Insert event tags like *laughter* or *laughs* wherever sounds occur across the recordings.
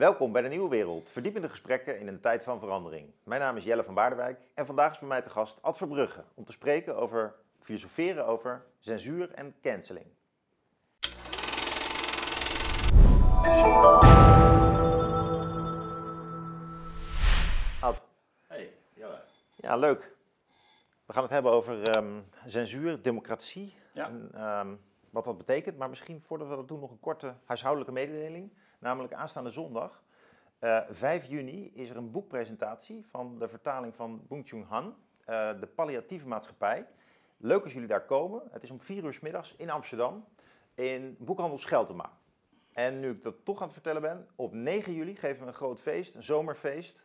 Welkom bij de Nieuwe Wereld, verdiepende gesprekken in een tijd van verandering. Mijn naam is Jelle van Baardewijk en vandaag is bij mij te gast Ad Verbrugge om te spreken over filosoferen over censuur en canceling. Ad. Hey, Jelle. Ja, leuk. We gaan het hebben over ehm, censuur, democratie Ja. en ehm, wat dat betekent. Maar misschien voordat we dat doen nog een korte huishoudelijke mededeling. Namelijk aanstaande zondag, eh 5 juni, is er een boekpresentatie van de vertaling van Bong Joon-han, eh, De Palliatieve Maatschappij. Leuk als jullie daar komen. Het is om 4 uur 's middags in Amsterdam, in boekhandel Scheltema. En nu ik dat toch aan het vertellen ben, op 9 juli geven we een groot feest, een zomerfeest,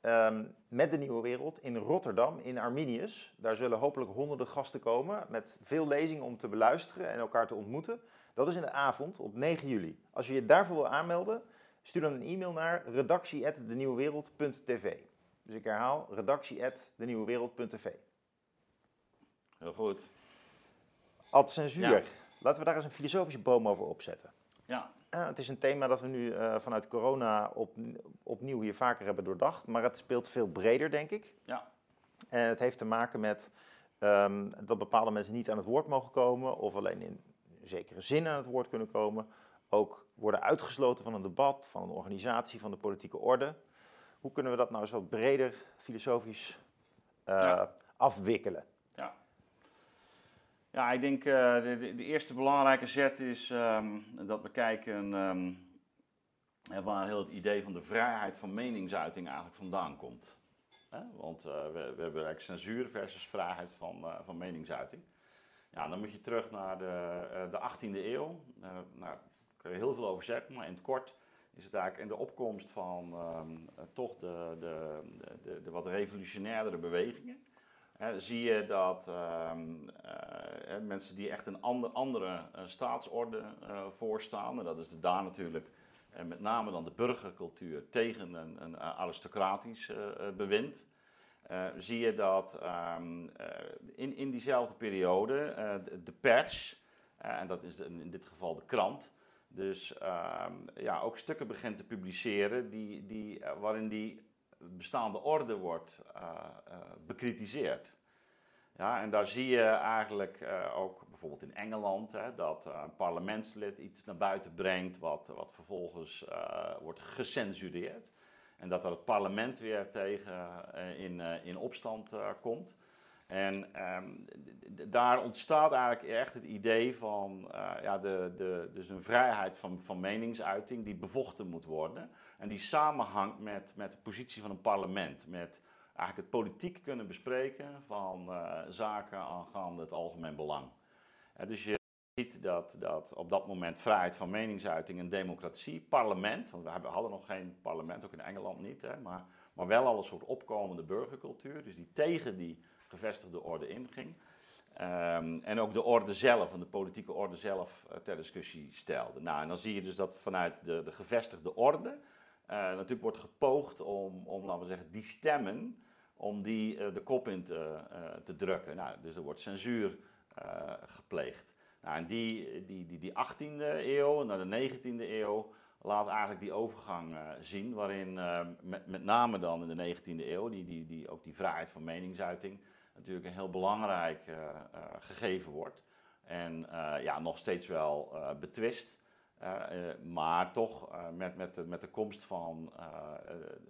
ehm, met de Nieuwe Wereld in Rotterdam, in Arminius. Daar zullen hopelijk honderden gasten komen met veel lezingen om te beluisteren en elkaar te ontmoeten. Dat is in de avond op 9 juli. Als je je daarvoor wil aanmelden, stuur dan een e-mail naar redactie.denieuwewereld.tv. Dus ik herhaal, redactie.denieuwewereld.tv. Heel goed. Ad censuur. Ja. Laten we daar eens een filosofische boom over opzetten. Ja, Eh, het is een thema dat we nu eh, vanuit corona op, opnieuw hier vaker hebben doordacht. Maar het speelt veel breder, denk ik. Ja. En het heeft te maken met ehm, dat bepaalde mensen niet aan het woord mogen komen. Of alleen in zekere zin aan het woord kunnen komen. Ook worden uitgesloten van een debat, van een organisatie, van de politieke orde. Hoe kunnen we dat nou eens wat breder filosofisch eh, Ja. afwikkelen? ja. Ja, ik denk eh de, de, eerste belangrijke zet is ehm, dat we kijken ehm, eh, waar heel het idee van de vrijheid van meningsuiting eigenlijk vandaan komt. Want eh, we, we hebben eigenlijk censuur versus vrijheid van, van meningsuiting. Ja, dan moet je terug naar de, eh, de 18e eeuw. Eh nou, daar kun je heel veel over zeggen, maar in het kort is het eigenlijk in de opkomst van ehm, eh, toch de, de, de, de, wat revolutionairdere bewegingen. Zie je dat ehm, eh, mensen die echt een ander, andere staatsorde voorstaan, en dat is de daar natuurlijk eh, met name dan de burgercultuur tegen een, een aristocratisch bewind. Eh, zie je dat ehm, eh, in, in diezelfde periode eh, de, de pers, en dat is in dit geval de krant, dus ehm, ja, ook stukken begint te publiceren die, die, waarin die bestaande orde wordt bekritiseerd. Ja, en daar zie je eigenlijk ook bijvoorbeeld in Engeland hè, dat een parlementslid iets naar buiten brengt wat, wat vervolgens wordt gecensureerd. En dat er het parlement weer tegen eh, in, eh, in opstand eh, komt. En ehm, daar ontstaat eigenlijk echt het idee van ja, de, de, dus een vrijheid van, van meningsuiting die bevochten moet worden. En die samenhangt met, met de positie van een parlement. Met eigenlijk het politiek kunnen bespreken van zaken aangaande het algemeen belang. Dus ziet dat, dat op dat moment vrijheid van meningsuiting en democratie, parlement, want we hadden nog geen parlement, ook in Engeland niet, hè, maar, maar wel al een soort opkomende burgercultuur, dus die tegen die gevestigde orde inging. Ehm, en ook de orde zelf, en de politieke orde zelf, eh, ter discussie stelde. Nou, en dan zie je dus dat vanuit de, de gevestigde orde eh, natuurlijk wordt gepoogd om, om, laten we zeggen, die stemmen, om die eh, de kop in te, te drukken. Nou, dus er wordt censuur gepleegd. Nou, en die, die, die, die 18e eeuw naar de 19e eeuw laat eigenlijk die overgang eh, zien, waarin eh, met, met name dan in de 19e eeuw, die, die, die, ook die vrijheid van meningsuiting natuurlijk een heel belangrijk eh, gegeven wordt. En ja, nog steeds wel betwist. Maar toch met, met, de, met de komst van,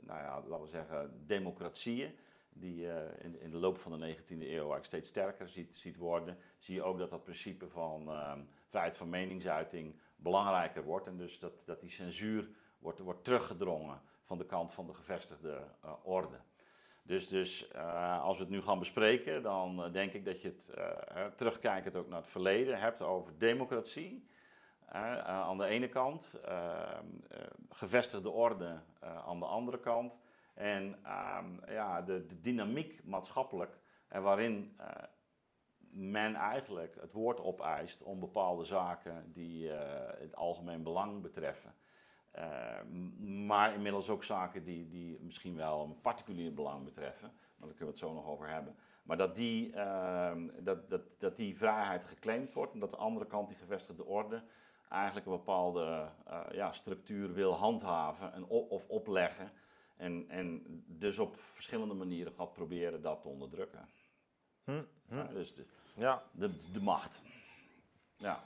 nou ja, laten we zeggen, democratieën, die je in, in de loop van de 19e eeuw eigenlijk steeds sterker ziet, worden, zie je ook dat dat principe van ehm, vrijheid van meningsuiting belangrijker wordt. En dus dat, dat die censuur wordt, wordt teruggedrongen van de kant van de gevestigde eh, orde. Dus, dus eh, als we het nu gaan bespreken, dan eh, denk ik dat je het eh, terugkijkend ook naar het verleden hebt over democratie. eh, eh, aan de ene kant, ehm, eh, gevestigde orde eh, aan de andere kant. En ehm, ja, de, de dynamiek maatschappelijk, en waarin eh, men eigenlijk het woord opeist om bepaalde zaken die eh, het algemeen belang betreffen. Eh, m- maar inmiddels ook zaken die, die misschien wel een particulier belang betreffen. Maar daar kunnen we het zo nog over hebben. Maar dat die, ehm, dat, dat, dat die vrijheid geclaimd wordt en dat de andere kant, die gevestigde orde, eigenlijk een bepaalde ja, structuur wil handhaven en of opleggen. En, en dus op verschillende manieren gaat proberen dat te onderdrukken. Hm, hm. Ja, dus de, ja. de, de macht. Ja.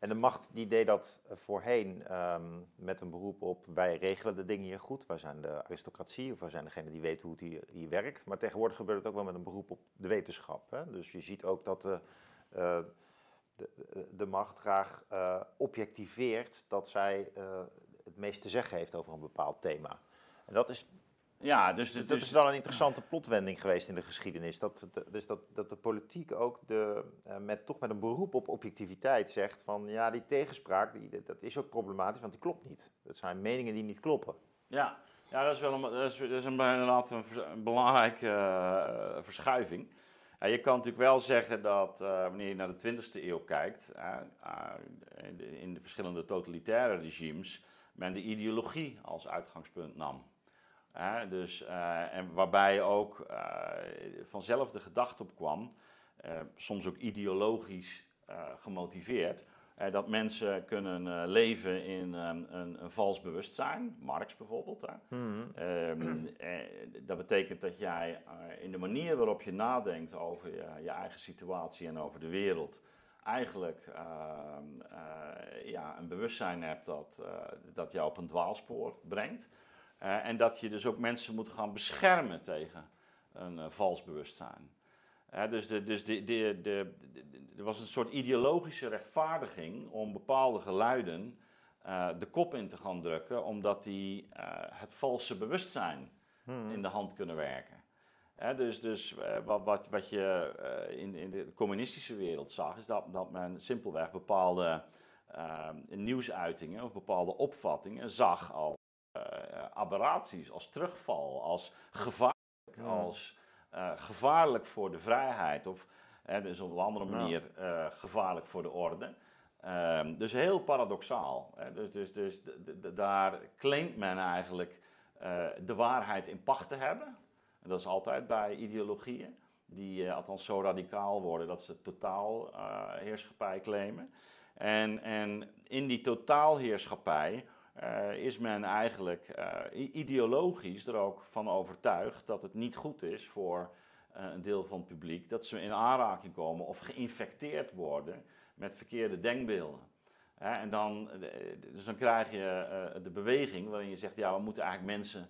En de macht die deed dat voorheen ehm, met een beroep op wij regelen de dingen hier goed. Wij zijn de aristocratie of wij zijn degene die weet hoe het hier, hier werkt. Maar tegenwoordig gebeurt het ook wel met een beroep op de wetenschap. Hè? Dus je ziet ook dat de, uh, de, de, macht graag uh, objectiveert dat zij uh, het meest te zeggen heeft over een bepaald thema. En dat is ja, dus, dat is wel een interessante plotwending geweest in de geschiedenis. Dat, dus dat, dat de politiek ook de, uh, met, toch met een beroep op objectiviteit zegt van ja, die tegenspraak die, dat is ook problematisch, want die klopt niet. Dat zijn meningen die niet kloppen. Ja, ja dat is wel een, dat is, dat is een, inderdaad een, een belangrijke uh, verschuiving. Ja, je kan natuurlijk wel zeggen dat uh, wanneer je naar de 20e eeuw kijkt, in de, in de verschillende totalitaire regimes, men de ideologie als uitgangspunt nam dus, uh, en waarbij ook uh, vanzelf de gedachte opkwam, uh, soms ook ideologisch gemotiveerd, dat mensen kunnen leven in een, een, vals bewustzijn, Marx bijvoorbeeld. Mm *clears throat* dat betekent dat jij in de manier waarop je nadenkt over je, je eigen situatie en over de wereld, eigenlijk ehm, ja, een bewustzijn hebt dat, dat jou op een dwaalspoor brengt. Uh, en dat je dus ook mensen moet gaan beschermen tegen een uh, vals bewustzijn. Uh, dus de, dus de, de, de, er was een soort ideologische rechtvaardiging om bepaalde geluiden de kop in te gaan drukken, omdat die het valse bewustzijn hmm. in de hand kunnen werken. dus dus wat, wat, wat je in, in de communistische wereld zag, is dat, dat men simpelweg bepaalde nieuwsuitingen of bepaalde opvattingen zag als uh, aberraties, als terugval, als gevaarlijk, als uh, gevaarlijk voor de vrijheid of dus op een andere manier uh, gevaarlijk voor de orde. Ehm, dus heel paradoxaal. Hè? Dus, dus, dus daar claimt men eigenlijk de waarheid in pacht te hebben. En dat is altijd bij ideologieën, die althans zo radicaal worden dat ze totaal heerschappij claimen. En, en in die totaalheerschappij uh, is men eigenlijk uh, ideologisch er ook van overtuigd dat het niet goed is voor uh, een deel van het publiek dat ze in aanraking komen of geïnfecteerd worden met verkeerde denkbeelden. en dan, dus dan krijg je de beweging waarin je zegt, ja, we moeten eigenlijk mensen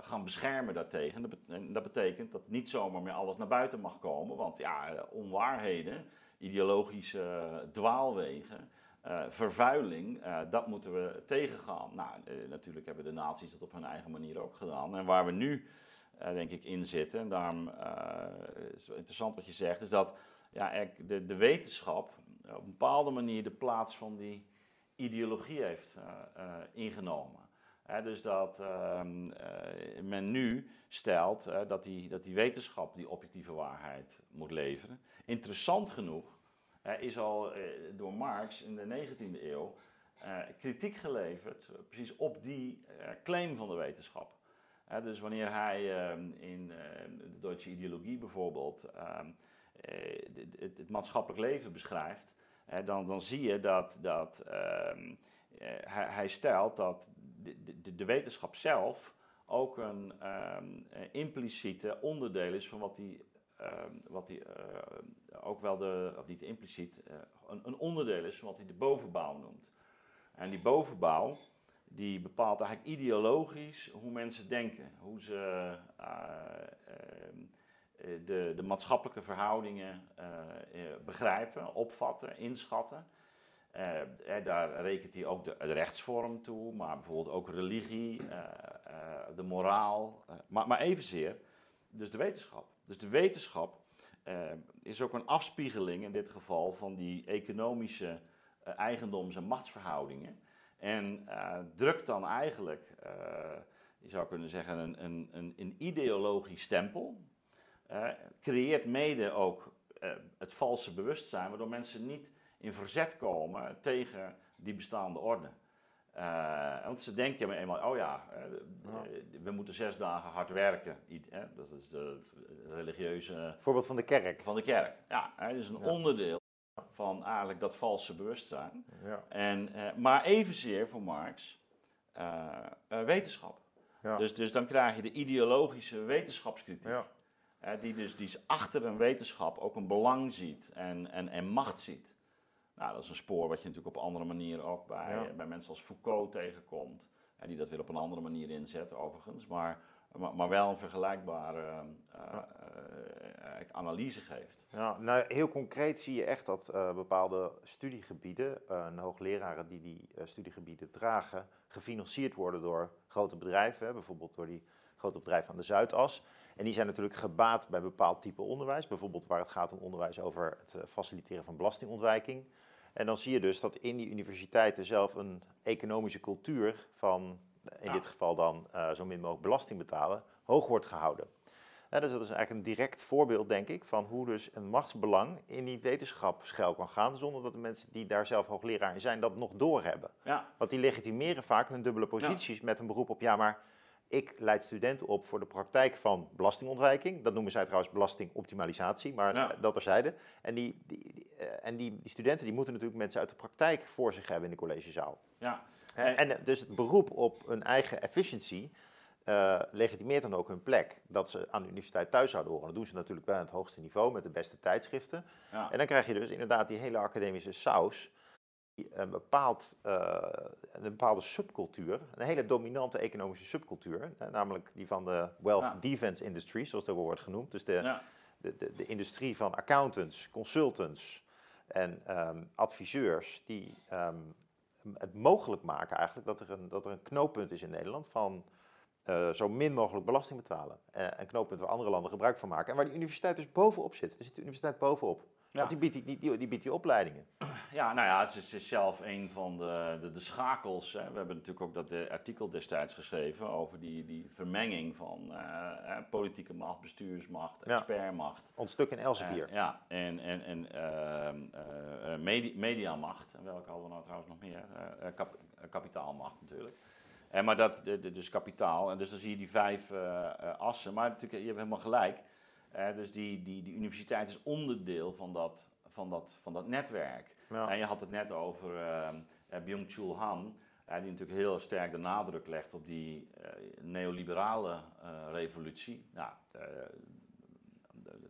gaan beschermen daartegen. En dat betekent dat niet zomaar meer alles naar buiten mag komen, want ja, onwaarheden, ideologische dwaalwegen, uh, vervuiling, uh, dat moeten we tegengaan. Nou, uh, natuurlijk hebben de naties dat op hun eigen manier ook gedaan. En waar we nu, denk ik, in zitten, en daarom is het interessant wat je zegt, is dat ja, de, de wetenschap op een bepaalde manier de plaats van die ideologie heeft ingenomen. dus dat ehm, men nu stelt dat, die, dat die wetenschap die objectieve waarheid moet leveren. Interessant genoeg is al eh, door Marx in de 19e eeuw eh, kritiek geleverd, eh, precies op die claim van de wetenschap. dus wanneer hij ehm, in de Duitse ideologie bijvoorbeeld ehm, het, maatschappelijk leven beschrijft, dan, dan zie je dat, dat ehm, hij, hij, stelt dat de, de, de, wetenschap zelf ook een impliciete onderdeel is van wat die Ehm, wat hij eh, ook wel de, of niet impliciet, uh, een, een, onderdeel is van wat hij de bovenbouw noemt. En die bovenbouw, die bepaalt eigenlijk ideologisch hoe mensen denken, hoe ze uh, de, de, maatschappelijke verhoudingen begrijpen, opvatten, inschatten. daar rekent hij ook de, de, rechtsvorm toe, maar bijvoorbeeld ook religie, de moraal, maar, maar evenzeer dus de wetenschap. Dus de wetenschap uh, is ook een afspiegeling in dit geval van die economische uh, eigendoms- en machtsverhoudingen. En uh, drukt dan eigenlijk, je zou kunnen zeggen, een, een, een, een ideologisch stempel. creëert mede ook het valse bewustzijn, waardoor mensen niet in verzet komen tegen die bestaande orde. Uh, want ze denken eenmaal, oh ja, uh, we moeten zes dagen hard werken. dat is de religieuze... Voorbeeld van de kerk. Van de kerk, ja. Het is een onderdeel van eigenlijk dat valse bewustzijn. Ja. En, eh, maar evenzeer voor Marx eh, eh, wetenschap. Ja. Dus, dus dan krijg je de ideologische wetenschapskritiek. Die dus die achter een wetenschap ook een belang ziet en, en, en macht ziet. Nou, dat is een spoor wat je natuurlijk op andere manieren ook bij, Ja. bij mensen als Foucault tegenkomt. Hè, die dat weer op een andere manier inzet, overigens. Maar, maar, maar wel een vergelijkbare eh, eh, eh, analyse geeft. Ja, nou, heel concreet zie je echt dat bepaalde studiegebieden, en hoogleraren die die studiegebieden dragen, gefinancierd worden door grote bedrijven, bijvoorbeeld door die grote bedrijven aan de Zuidas. En die zijn natuurlijk gebaat bij bepaald type onderwijs, bijvoorbeeld waar het gaat om onderwijs over het eh, faciliteren van belastingontwijking. En dan zie je dus dat in die universiteiten zelf een economische cultuur van, in Ja. dit geval dan eh, zo min mogelijk belasting betalen, hoog wordt gehouden. Dus dat is eigenlijk een direct voorbeeld, denk ik, van hoe dus een machtsbelang in die wetenschap schuil kan gaan, zonder dat de mensen die daar zelf hoogleraar in zijn, dat nog doorhebben. Ja, Want die legitimeren vaak hun dubbele posities met een beroep op, ja, maar ik leid studenten op voor de praktijk van belastingontwijking. Dat noemen zij trouwens belastingoptimalisatie, maar Ja. dat terzijde. En, die, die, die, eh, en die, die studenten die moeten natuurlijk mensen uit de praktijk voor zich hebben in de collegezaal. ja. Hè, En- En eh, dus het beroep op hun eigen efficiency eh, legitimeert dan ook hun plek. Dat ze aan de universiteit thuis zouden horen. Dat doen ze natuurlijk bij het hoogste niveau met de beste tijdschriften. ja. En dan krijg je dus inderdaad die hele academische saus. Een, bepaald, eh, een bepaalde subcultuur, een hele dominante economische subcultuur, eh, namelijk die van de wealth Ja. defense industry, zoals dat wordt genoemd. Dus de, ja. de, de, de industrie van accountants, consultants en ehm, adviseurs die ehm, het mogelijk maken eigenlijk dat er, een, dat er een knooppunt is in Nederland van eh, zo min mogelijk belasting betalen. Eh, een knooppunt waar andere landen gebruik van maken. En waar die universiteit dus bovenop zit. Er zit de universiteit bovenop. Ja. Want die biedt die, die, die, die biedt die opleidingen. Ja, nou ja, het is, zelf een van de, de, de schakels. Hè. We hebben natuurlijk ook dat eh, artikel destijds geschreven over die, die vermenging van eh, politieke macht, bestuursmacht, expertmacht. Ons stuk in Elsevier. Eh, ja, en, en, en eh, medi- mediamacht. En welke hadden we nou trouwens nog meer? Kap- kapitaalmacht natuurlijk. En maar dat, de, de- dus kapitaal. En dus dan zie je die vijf assen. Maar natuurlijk, je hebt helemaal gelijk. Eh, dus die, die, die universiteit is onderdeel van dat, van dat, van dat netwerk. Ja. En je had het net over ehm, eh, Byung-Chul Han. eh, die natuurlijk heel sterk de nadruk legt op die eh, neoliberale eh, revolutie. Nou, eh,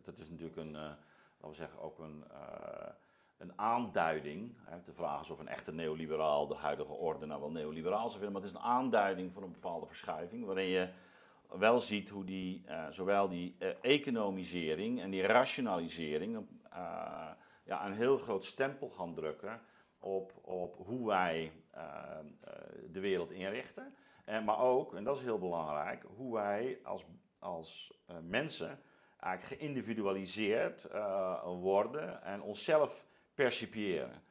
dat is natuurlijk een, eh, laten we zeggen, ook een, eh, een aanduiding. De vraag is of een echte neoliberaal de huidige orde nou wel neoliberaal zou vinden, maar het is een aanduiding voor een bepaalde verschuiving, waarin je wel ziet hoe die, eh, zowel die eh, economisering en die rationalisering eh, ja, een heel groot stempel gaan drukken op, op hoe wij de wereld inrichten. En, maar ook, en dat is heel belangrijk, hoe wij als, als mensen eigenlijk geïndividualiseerd worden en onszelf percipiëren.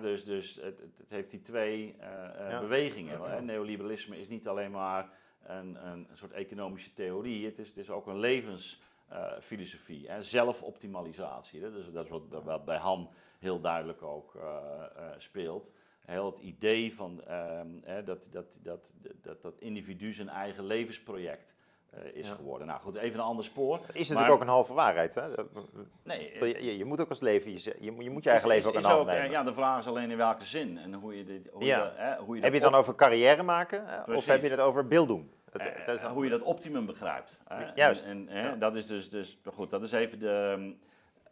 Dus dus het, het, heeft die twee Ja. bewegingen. Hè. Neoliberalisme is niet alleen maar een, een soort economische theorie, het is, het is ook een levensfilosofie. hè. Zelfoptimalisatie. hè. Dus dat is wat, wat bij Han heel duidelijk ook eh, eh, speelt. Heel het idee van ehm, dat, dat, dat, dat dat individu zijn eigen levensproject eh, is Ja. geworden. Nou goed, even een ander spoor. Is Maar- natuurlijk ook een halve waarheid. Hè? Nee, Je, je, je moet ook als leven, je, je, moet- je eigen leven ook de hand eh, nemen. Ja, de vraag is alleen in welke zin en hoe je, dit, hoe Ja. hè, hoe je heb je het dan over carrière maken of heb je het over beelddoen? Eh, dat is dan- hoe je dat optimum begrijpt. hè. Juist. En, en, hè, Ja. dat is dus, dus, goed, dat is even de...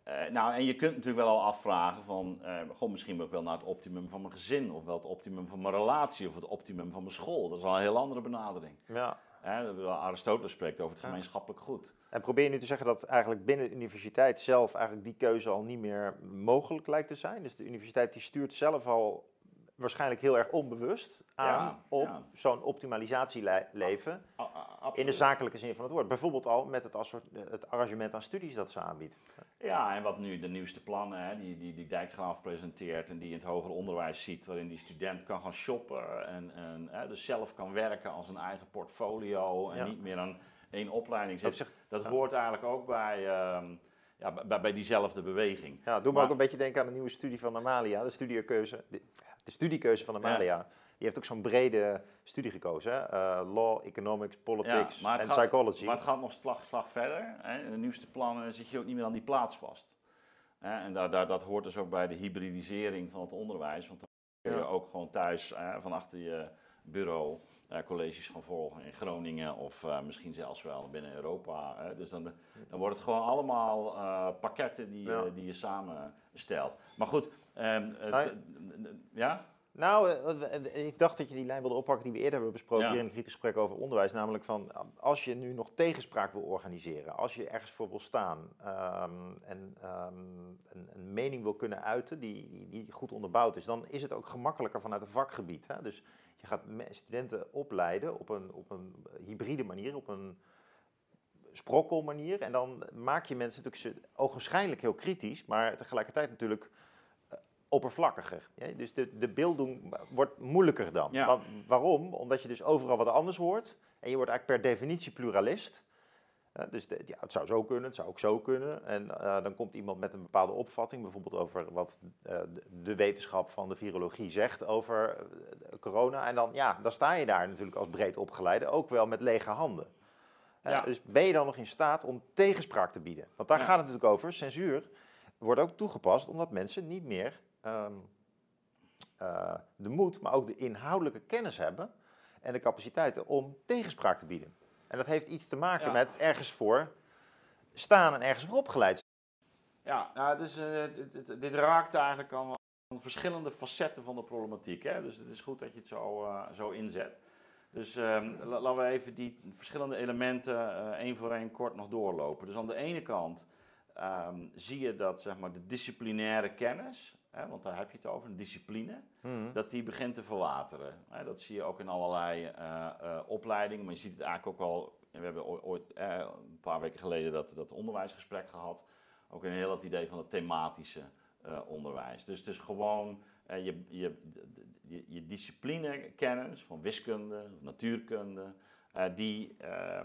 eh, nou, en je kunt natuurlijk wel al afvragen van, eh goh, misschien wil ik wel naar het optimum van mijn gezin, of wel het optimum van mijn relatie, of het optimum van mijn school. Dat is al een heel andere benadering. ja. Hè, Aristoteles spreekt over het gemeenschappelijk goed. En probeer je nu te zeggen dat eigenlijk binnen de universiteit zelf eigenlijk die keuze al niet meer mogelijk lijkt te zijn? Dus de universiteit die stuurt zelf al waarschijnlijk heel erg onbewust aan Ja, op ja. zo'n optimalisatieleven a- in de zakelijke zin van het woord. Bijvoorbeeld al met het, het arrangement aan studies dat ze aanbiedt. Ja, en wat nu de nieuwste plannen, hè, die, die, die Dijkgraaf presenteert en die in het hoger onderwijs ziet, waarin die student kan gaan shoppen en, en hè, dus zelf kan werken als een eigen portfolio en Ja. niet meer aan één opleiding Dat zit. zegt- Dat hoort eigenlijk ook bij, ehm, ja, bij, bij diezelfde beweging. Ja, doe me Maar- ook een beetje denken aan de nieuwe studie van Amalia, de studiekeuze, de, de studiekeuze van Amalia. Die heeft ook zo'n brede studie gekozen. Hè? Eh, law, economics, politics en psychology. Maar het gaat nog slag, slag verder. Hè. In de nieuwste plannen zit je ook niet meer aan die plaats vast. en daar, daar, dat hoort dus ook bij de hybridisering van het onderwijs. Want dan kun je ook gewoon thuis van achter je bureau uh, colleges gaan volgen in Groningen of uh, misschien zelfs wel binnen Europa. Hè. Dus dan, dan wordt het gewoon allemaal uh, pakketten die, ja. die je samenstelt. Maar goed, um, ja? Nou, ik dacht dat je die lijn wilde oppakken die we eerder hebben besproken ja. hier in een kritisch gesprek over onderwijs. Namelijk van, als je nu nog tegenspraak wil organiseren, als je ergens voor wil staan um, en um, een, een, mening wil kunnen uiten die, die, die, goed onderbouwd is, dan is het ook gemakkelijker vanuit een vakgebied. Hè? Dus je gaat studenten opleiden op een, op een hybride manier, op een sprokkelmanier. En dan maak je mensen natuurlijk ogenschijnlijk heel kritisch, maar tegelijkertijd natuurlijk uh, oppervlakkiger. Ja? Dus de, de beelding wordt moeilijker dan. Ja. waarom? Omdat je dus overal wat anders hoort. En je wordt eigenlijk per definitie pluralist dus ja, het zou zo kunnen, het zou ook zo kunnen. En uh, dan komt iemand met een bepaalde opvatting, bijvoorbeeld over wat uh, de wetenschap van de virologie zegt over corona. En dan, ja, dan sta je daar natuurlijk als breed opgeleide ook wel met lege handen. Ja. Dus ben je dan nog in staat om tegenspraak te bieden? Want daar ja. gaat het natuurlijk over. Censuur wordt ook toegepast omdat mensen niet meer um, de moed, maar ook de inhoudelijke kennis hebben en de capaciteiten om tegenspraak te bieden. En dat heeft iets te maken ja. met ergens voor staan en ergens voor opgeleid zijn. Ja, nou, het is, uh, dit, dit, raakt eigenlijk aan, aan, verschillende facetten van de problematiek. Hè? Dus het is goed dat je het zo, uh, zo inzet. Dus um, laten we even die verschillende elementen uh, één voor één kort nog doorlopen. Dus aan de ene kant um, zie je dat zeg maar, de disciplinaire kennis, hè, want daar heb je het over, een discipline, mm. dat die begint te verwateren. Hè, dat zie je ook in allerlei uh, uh, opleidingen, maar je ziet het eigenlijk ook al, we hebben ooit uh, een paar weken geleden dat, dat onderwijsgesprek gehad, ook een heel het idee van het thematische onderwijs. Dus het is gewoon je, je, je, je disciplinekennis van wiskunde, natuurkunde, uh, die, uh,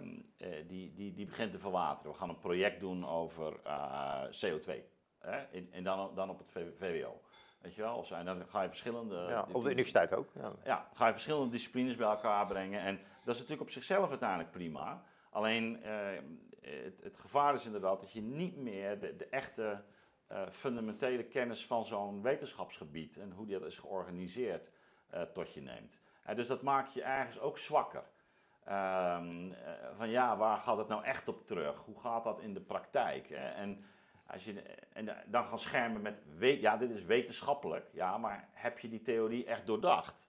die, die, die begint te verwateren. We gaan een project doen over uh, CO2. Hè? En, dan, dan op het VWO. Weet je wel? Of zijn, dan ga je verschillende. Ja, op de universiteit ook. Ja. ja, ga je verschillende disciplines bij elkaar brengen. En dat is natuurlijk op zichzelf uiteindelijk prima. Alleen het, het, gevaar is inderdaad dat je niet meer de, de echte fundamentele kennis van zo'n wetenschapsgebied en hoe dat is georganiseerd tot je neemt. dus dat maakt je ergens ook zwakker. Um, van ja, waar gaat het nou echt op terug? Hoe gaat dat in de praktijk? En, als je, en dan gaan schermen met, ja, dit is wetenschappelijk, ja, maar heb je die theorie echt doordacht?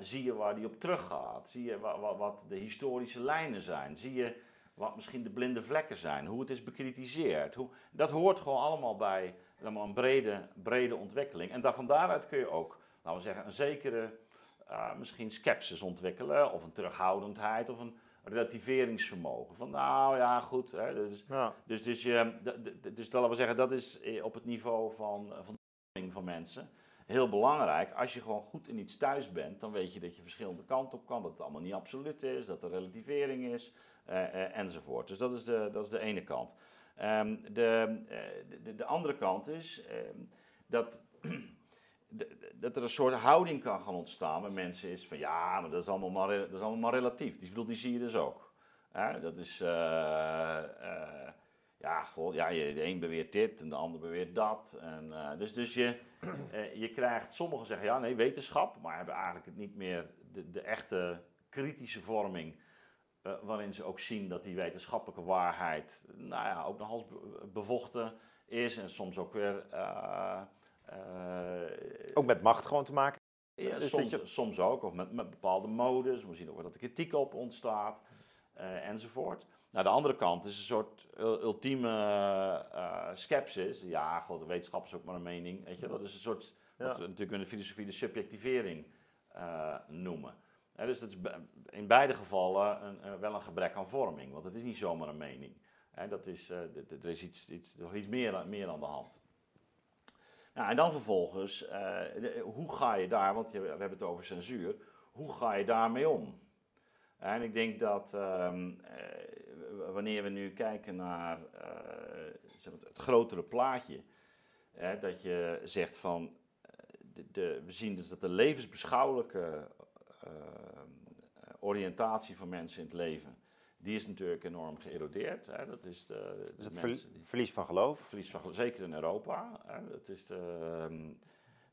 Zie je waar die op teruggaat? Zie je wat, wat, de historische lijnen zijn? Zie je wat misschien de blinde vlekken zijn? Hoe het is bekritiseerd? Hoe, dat hoort gewoon allemaal bij een brede, brede ontwikkeling. En van daaruit kun je ook, laten we zeggen, een zekere uh, misschien sceptisch ontwikkelen, of een terughoudendheid, of een relativeringsvermogen. Van nou ja, goed. Hè, dus, ja. dus, dus, je, dus laten we zeggen, dat is eh, op het niveau van, van van mensen heel belangrijk. Als je gewoon goed in iets thuis bent, dan weet je dat je verschillende kanten op kan, dat het allemaal niet absoluut is, dat er relativering is, uh, uh, enzovoort. Dus dat is de, dat is de ene kant. Um, de, de, de, andere kant is um, dat dat er een soort houding kan gaan ontstaan bij mensen is van ja, maar dat is allemaal maar, dat is allemaal maar relatief. Die, bedoel, die zie je dus ook. dat is, uh, uh, ja, goh, ja, de een beweert dit en de ander beweert dat. En, uh, dus dus je, *clears throat* je krijgt, sommigen zeggen ja, nee, wetenschap, maar hebben eigenlijk het niet meer de, de echte kritische vorming. waarin ze ook zien dat die wetenschappelijke waarheid, nou ja, ook nog als bevochten is en soms ook weer ook met macht gewoon te maken? Ja, dus soms, je... soms ook, of met, met bepaalde modes. We zien ook dat er kritiek op ontstaat, uh, enzovoort. Nou, de andere kant is een soort ultieme uh, skepsis. Ja, god, de wetenschap is ook maar een mening. Weet je, dat is een soort, ja. wat we natuurlijk in de filosofie de subjectivering noemen. dus dat is in beide gevallen een, wel een gebrek aan vorming, want het is niet zomaar een mening. dat is, er is iets, iets, iets meer, meer aan de hand. Nou, en dan vervolgens, uh, hoe ga je daar, want je, we hebben het over censuur, hoe ga je daarmee om? En ik denk dat um, uh, wanneer we nu kijken naar uh, het grotere plaatje, dat je zegt van, de, we zien dus dat de levensbeschouwelijke oriëntatie van mensen in het leven, die is natuurlijk enorm geërodeerd. Hè. Dat is de, het mensen die- verlies van geloof. verlies van zeker in Europa. Hè. Dat is de, ehm,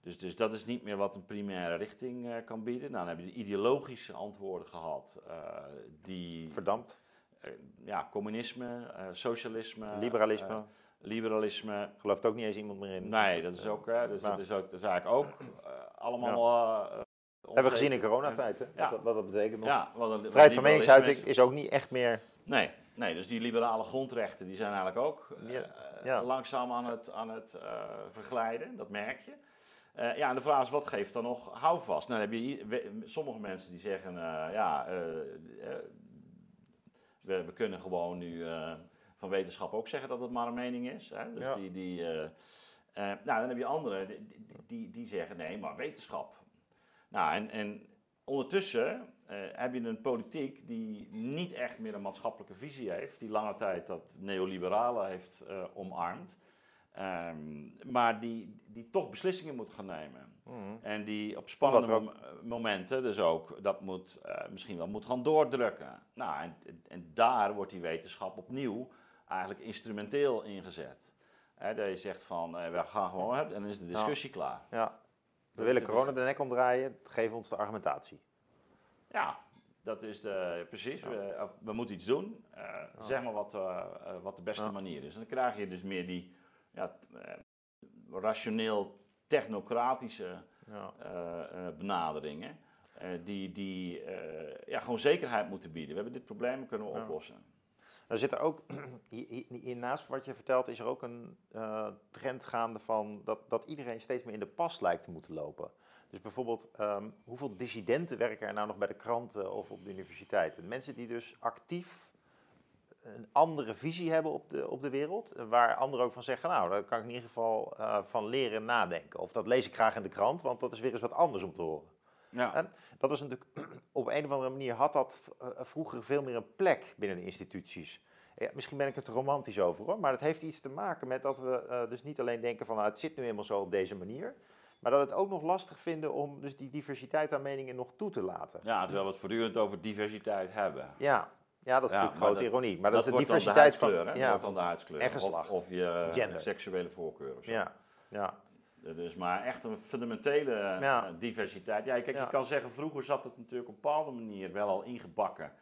dus, dus dat is niet meer wat een primaire richting eh, kan bieden. Nou, dan heb je de ideologische antwoorden gehad, eh, die Verdampt. eh, ja, communisme, socialisme, Liberalisme. liberalisme. Gelooft ook niet eens iemand meer in. Nee, dat is ook, dus dat is ook, dat is eigenlijk ook allemaal. Hebben we gezien in coronatijd, hè? Ja. Wat, wat dat betekent nog. Ja, wat een, wat Vrijheid van meningsuiting is. ook niet echt meer... Nee, nee, dus die liberale grondrechten die zijn eigenlijk ook eh, Ja, langzaam aan het, aan het eh, verglijden, dat merk je. Eh, ja, en de vraag is, wat geeft dan nog houvast? Nou, dan heb je we- sommige mensen die zeggen, ja, we, we kunnen gewoon nu van wetenschap ook zeggen dat het maar een mening is. Hè? Dus die, die, nou, dan heb je anderen die, die zeggen, nee, maar wetenschap. Nou, en, en ondertussen eh, heb je een politiek die niet echt meer een maatschappelijke visie heeft, die lange tijd dat neoliberale heeft eh, omarmd, Ehm, maar die, die toch beslissingen moet gaan nemen. Mhm. En die op spannende mom- momenten dus ook dat moet, eh, misschien wel moet gaan doordrukken. Nou, en, en daar wordt die wetenschap opnieuw eigenlijk instrumenteel ingezet. Hè, dat je zegt van, eh, we gaan gewoon, en dan is de discussie klaar. Ja. We willen corona de nek omdraaien, geef ons de argumentatie. Ja, dat is de, precies. Ja. We, we moeten iets doen. Eh, Zeg maar wat, eh, eh, wat de beste Ja. manier is. En dan krijg je dus meer die ja, rationeel technocratische benaderingen. die die ja, gewoon zekerheid moeten bieden. We hebben dit probleem, kunnen we oplossen. Er zit er ook, *clears throat* hier- hier- hiernaast wat je vertelt, is er ook een eh, trend gaande van dat, dat iedereen steeds meer in de pas lijkt te moeten lopen. Dus bijvoorbeeld, ehm, hoeveel dissidenten werken er nou nog bij de kranten of op de universiteiten? Mensen die dus actief een andere visie hebben op de, op de wereld, waar anderen ook van zeggen, nou, daar kan ik in ieder geval eh, van leren nadenken. Of dat lees ik graag in de krant, want dat is weer eens wat anders om te horen. Ja, dat was natuurlijk, *clears throat* op een of andere manier had dat eh, vroeger veel meer een plek binnen de instituties. Ja, misschien ben ik het romantisch over hoor, maar het heeft iets te maken met dat we eh, dus niet alleen denken van nou, het zit nu eenmaal zo op deze manier, maar dat het ook nog lastig vinden om dus die diversiteit aan meningen nog toe te laten. ja, terwijl we het voortdurend over diversiteit hebben. Ja, ja dat is Ja, natuurlijk grote dat- ironie. Maar dat, is de wordt dan diversiteit van, hè? ja, Dat wordt dan de huidskleur. Of, je eh, seksuele voorkeur of zo. ja, ja, Dus maar echt een fundamentele eh, Ja. diversiteit. Ja, kijk, Ja. je kan zeggen, vroeger zat het natuurlijk op een bepaalde manier wel al ingebakken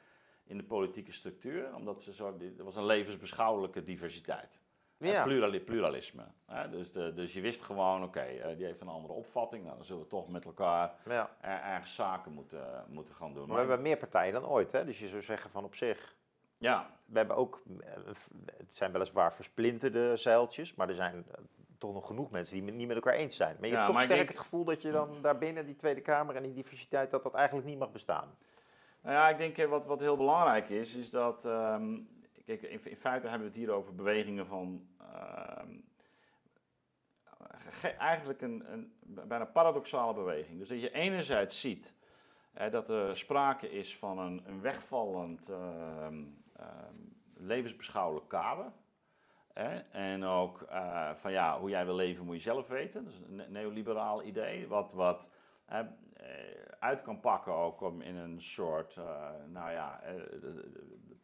in de politieke structuur. Omdat ze zo, er was een levensbeschouwelijke diversiteit. ja. Eh, plurali- pluralisme. Hè? Dus, de, dus je wist gewoon, oké, eh, die heeft een andere opvatting. Nou, dan zullen we toch met elkaar ja. er, ergens zaken moeten, moeten gaan doen. Maar we hebben meer partijen dan ooit, hè? dus je zou zeggen van op zich, Ja, we hebben ook, het zijn weliswaar versplinterde zeiltjes, maar er zijn toch nog genoeg mensen die het niet met elkaar eens zijn. Maar je Ja, hebt toch sterk denk- het gevoel dat je dan daarbinnen die Tweede Kamer en die diversiteit, dat dat eigenlijk niet mag bestaan. Nou ja, ik denk eh, wat, wat heel belangrijk is, is dat. ehm, kijk, in, in feite hebben we het hier over bewegingen van. ehm, ge- eigenlijk een, een bijna paradoxale beweging. Dus dat je enerzijds ziet hè, dat er sprake is van een, een wegvallend ehm, levensbeschouwelijk kader. En ook eh, van ja, hoe jij wil leven moet je zelf weten. Dat is een ne- neoliberaal idee. Wat, wat eh, uit kan pakken ook om in een soort, eh, nou ja,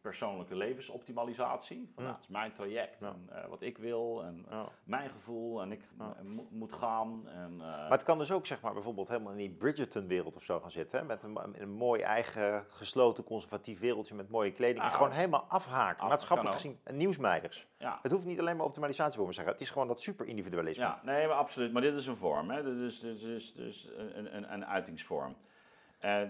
persoonlijke levensoptimalisatie. Van, Ja. nou, het is mijn traject Ja. en eh, wat ik wil en Ja. mijn gevoel en ik mo- moet gaan. En, eh, Maar het kan dus ook zeg maar bijvoorbeeld helemaal in die Bridgerton-wereld of zo gaan zitten, hè? met een, een mooi eigen gesloten conservatief wereldje met mooie kleding en Nou, gewoon helemaal afhaken, af- maatschappelijk gezien, en nieuwsmeiders. ja. Het hoeft niet alleen maar optimalisatie voor me te zeggen, het is gewoon dat super individualisme. Ja, nee, maar absoluut. Maar dit is een vorm. Hè? Dit is dus, dus, dus een, een, een uitingsvorm. Eh,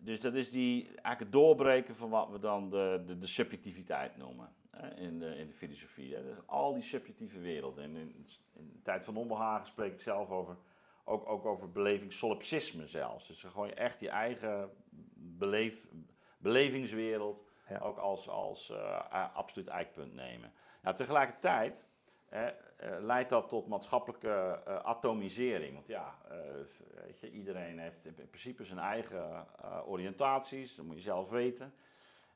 dus dat is die, eigenlijk het doorbreken van wat we dan de, de, de subjectiviteit noemen hè? In, de, in de filosofie. Hè? Dus al die subjectieve werelden. En in, in de tijd van onbehagen spreek ik zelf over, ook, ook over beleving solipsisme zelfs. Dus gewoon echt je eigen beleef, belevingswereld Ja. ook als, als eh, absoluut eikpunt nemen. Nou, tegelijkertijd leidt dat tot maatschappelijke eh, atomisering. Want ja, eh, weet je, iedereen heeft in principe zijn eigen eh, oriëntaties, dat moet je zelf weten.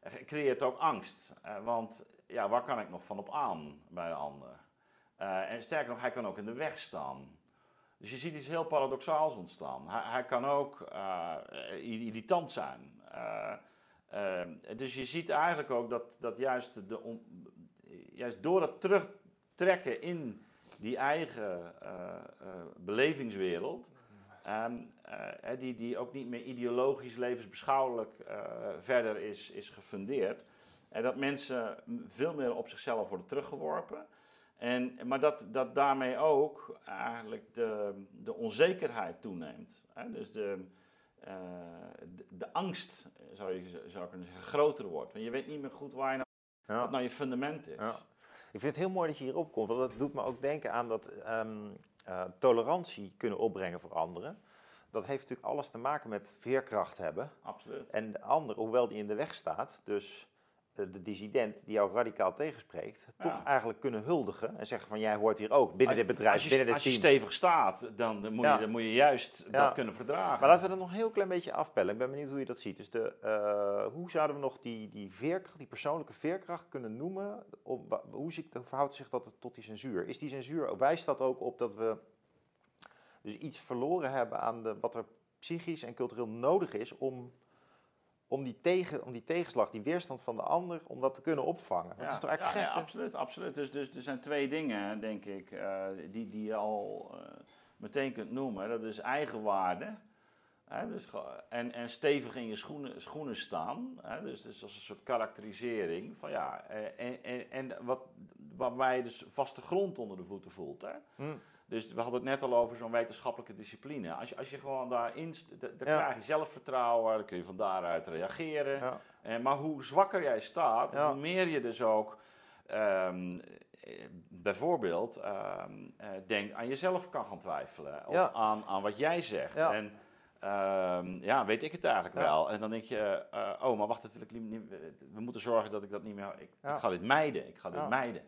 Het creëert ook angst, eh, want ja, waar kan ik nog van op aan bij de ander? Eh, en sterker nog, hij kan ook in de weg staan. Dus je ziet iets heel paradoxaals ontstaan. Hij, hij kan ook eh, irritant zijn. Eh, dus je ziet eigenlijk ook dat, dat juist, de on- juist door dat terugtrekken in die eigen eh, eh, belevingswereld, hè, die, die ook niet meer ideologisch, levensbeschouwelijk verder is, is gefundeerd, en dat mensen veel meer op zichzelf worden teruggeworpen. En, maar dat, dat daarmee ook eigenlijk de, de onzekerheid toeneemt. Hè? Dus de, de, de angst, zou je zou kunnen zeggen, groter wordt. Want je weet niet meer goed waar je nou, Ja. wat nou je fundament is. Ja. Ik vind het heel mooi dat je hierop komt, want dat doet me ook denken aan dat ehm, eh, tolerantie kunnen opbrengen voor anderen. Dat heeft natuurlijk alles te maken met veerkracht hebben. Absoluut. En de ander, hoewel die in de weg staat, dus de dissident die jou radicaal tegenspreekt, Ja. toch eigenlijk kunnen huldigen en zeggen van jij hoort hier ook binnen Als- dit bedrijf, als je, binnen dit als je team. stevig staat, dan, dan, moet, Ja. je, dan moet je juist Ja. dat kunnen verdragen. Maar laten we dat nog een heel klein beetje afpellen. Ik ben benieuwd hoe je dat ziet. Dus de, eh, hoe zouden we nog die, die veerkracht, die persoonlijke veerkracht kunnen noemen? Hoe zie- hoe verhoudt zich dat tot die censuur? Is die censuur, wijst dat ook op dat we dus iets verloren hebben aan de, wat er psychisch en cultureel nodig is om, om, die tegen, om die tegenslag, die weerstand van de ander, om dat te kunnen opvangen? Dat is toch eigenlijk ja, gek? ja, absoluut, absoluut. Dus, dus er zijn twee dingen, denk ik, eh, die, die je al eh, meteen kunt noemen. Dat is eigenwaarde. Hè, dus, en, en stevig in je schoenen, schoenen staan. Hè, dus, dus als een soort karakterisering. Van, ja, eh, en en, en wat, waarbij je dus vaste grond onder de voeten voelt. Hè? Hm. Dus we hadden het net al over zo'n wetenschappelijke discipline. Als je, als je gewoon daarin, dan Ja. krijg je zelfvertrouwen, dan kun je van daaruit reageren. Ja. Eh, maar hoe zwakker jij staat, Ja. hoe meer je dus ook ehm, eh, bijvoorbeeld eh, denk aan jezelf kan gaan twijfelen. Of aan, aan wat jij zegt. En ehm, ja, weet ik het eigenlijk Ja. wel. En dan denk je, oh, maar wacht, dat wil ik niet, niet- we moeten zorgen dat ik dat niet meer... Ik, Ja. ik ga dit mijden, ik ga dit Ja. mijden.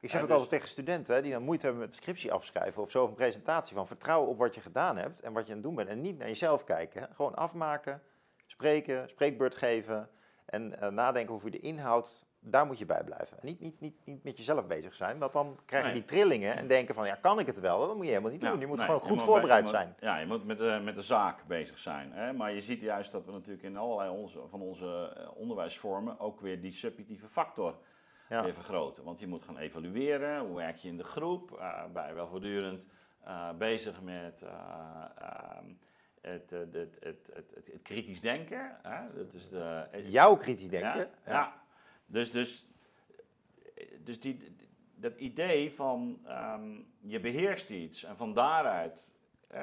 Ik zeg ook dus- altijd tegen studenten hè, die dan moeite hebben met scriptie afschrijven of zo of een presentatie van vertrouwen op wat je gedaan hebt en wat je aan het doen bent en niet naar jezelf kijken. Hè. Gewoon afmaken, spreken, spreekbeurt geven en eh, nadenken over de inhoud, daar moet je bij blijven. En niet, niet, niet, niet met jezelf bezig zijn, want dan krijg je Nee. die trillingen en denken van ja, kan ik het wel? Dat moet je helemaal niet Ja, doen. Je moet nee, gewoon goed moet voorbereid bij- je moet- zijn. Ja, je moet met de, met de zaak bezig zijn. Hè? Maar je ziet juist dat we natuurlijk in allerlei onze, van onze eh, onderwijsvormen ook weer die subjectieve factor Ja. weer vergroten. Want je moet gaan evalueren, hoe werk je in de groep, eh ben je wel voortdurend eh, bezig met eh, het, het, het, het, kritisch denken. Hè? Dat is de, Jouw kritisch denken. ja, ja. Dus, dus, dus die, dat idee van ehm, je beheerst iets en van daaruit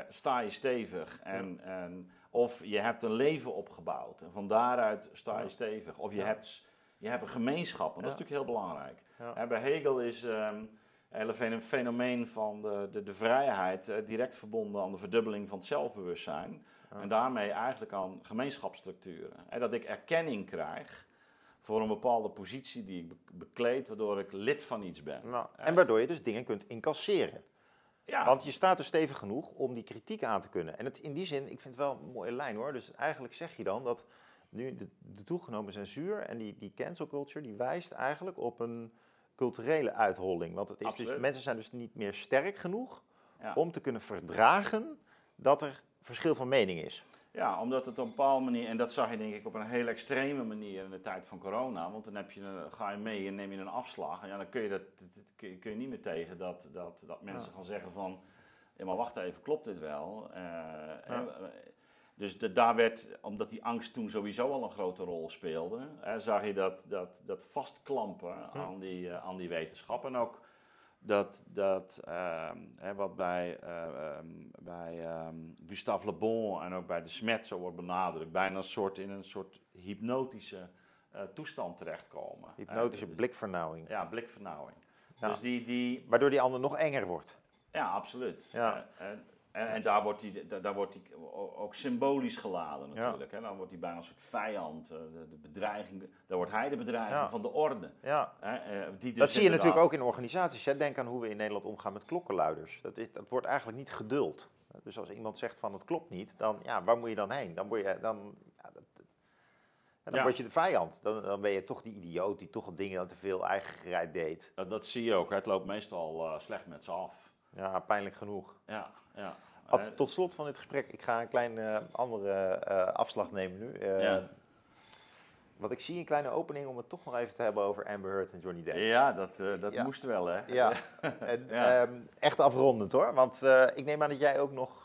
sta je stevig. En, en, of je hebt een leven opgebouwd en van daaruit sta je Ja. stevig. Of je, Ja. hebt, je hebt een gemeenschap, want dat is natuurlijk heel belangrijk. Bij Hegel is ehm, het hele feno- fenomeen van de, de, de vrijheid eh, direct verbonden aan de verdubbeling van het zelfbewustzijn. En daarmee eigenlijk aan gemeenschapsstructuren. En dat ik erkenning krijg voor een bepaalde positie die ik be- bekleed, waardoor ik lid van iets ben. Nou, en waardoor je dus dingen kunt incasseren. ja, Want je staat er stevig genoeg om die kritiek aan te kunnen. En het, in die zin, ik vind het wel een mooie lijn hoor. Dus eigenlijk zeg je dan dat nu de, de toegenomen censuur en die, die cancel culture, die wijst eigenlijk op een culturele uitholling. Want het is dus, mensen zijn dus niet meer sterk genoeg ja. om te kunnen verdragen dat er verschil van mening is. ja, omdat het op een bepaalde manier, en dat zag je denk ik op een hele extreme manier in de tijd van corona, want dan heb je, een- ga je mee en neem je een afslag. En ja, dan kun je, dat, kun je, kun je niet meer tegen dat, dat, dat mensen Ja. gaan zeggen van, ja maar wacht even, klopt dit wel? Eh, Ja. hè, eh, dus de, daar werd, omdat die angst toen sowieso al een grote rol speelde, hè, zag je dat, dat, dat vastklampen Hm. aan, die, eh, aan die wetenschap. En ook dat, dat ehm, hè, wat bij, eh, ehm, bij ehm, Gustave Le Bon en ook bij de Smet zo wordt benadrukt, bijna een soort, in een soort hypnotische eh, toestand terechtkomen. Hypnotische Dus- blikvernauwing. Ja, blikvernauwing. Ja. Dus die, die, Waardoor die ander nog enger wordt. ja, absoluut. Ja. En, en, en daar wordt hij daar, wordt o- ook symbolisch geladen Ja. natuurlijk. Hè? Dan wordt hij bijna een soort vijand, eh, de, de bedreiging. Daar wordt hij de bedreiging Ja. van de orde. Ja. Hè? eh, die dus Dat zie je natuurlijk ook in organisaties. Hè. Denk aan hoe we in Nederland omgaan met klokkenluiders. Dat, is, dat wordt eigenlijk niet geduld. Dus als iemand zegt van het klopt niet, dan ja, waar moet je dan heen? Dan word je, dan, ja, dat, dan Ja. word je de vijand. Dan, dan ben je toch die idioot die toch dingen dan te veel eigen gereid deed. Dat, dat zie je ook. hè. Het loopt meestal eh, slecht met ze af. Ja, pijnlijk genoeg. Ja, ja. Ad, Eh, tot slot van dit gesprek, ik ga een klein eh, andere eh, afslag nemen nu. Eh, Ja. wat ik zie, een kleine opening om het toch nog even te hebben over Amber Heard en Johnny Depp. Ja, dat, dat Ja. moest wel, hè? Ja, *laughs* en, ehm, echt afrondend hoor. Want ik neem aan dat jij ook nog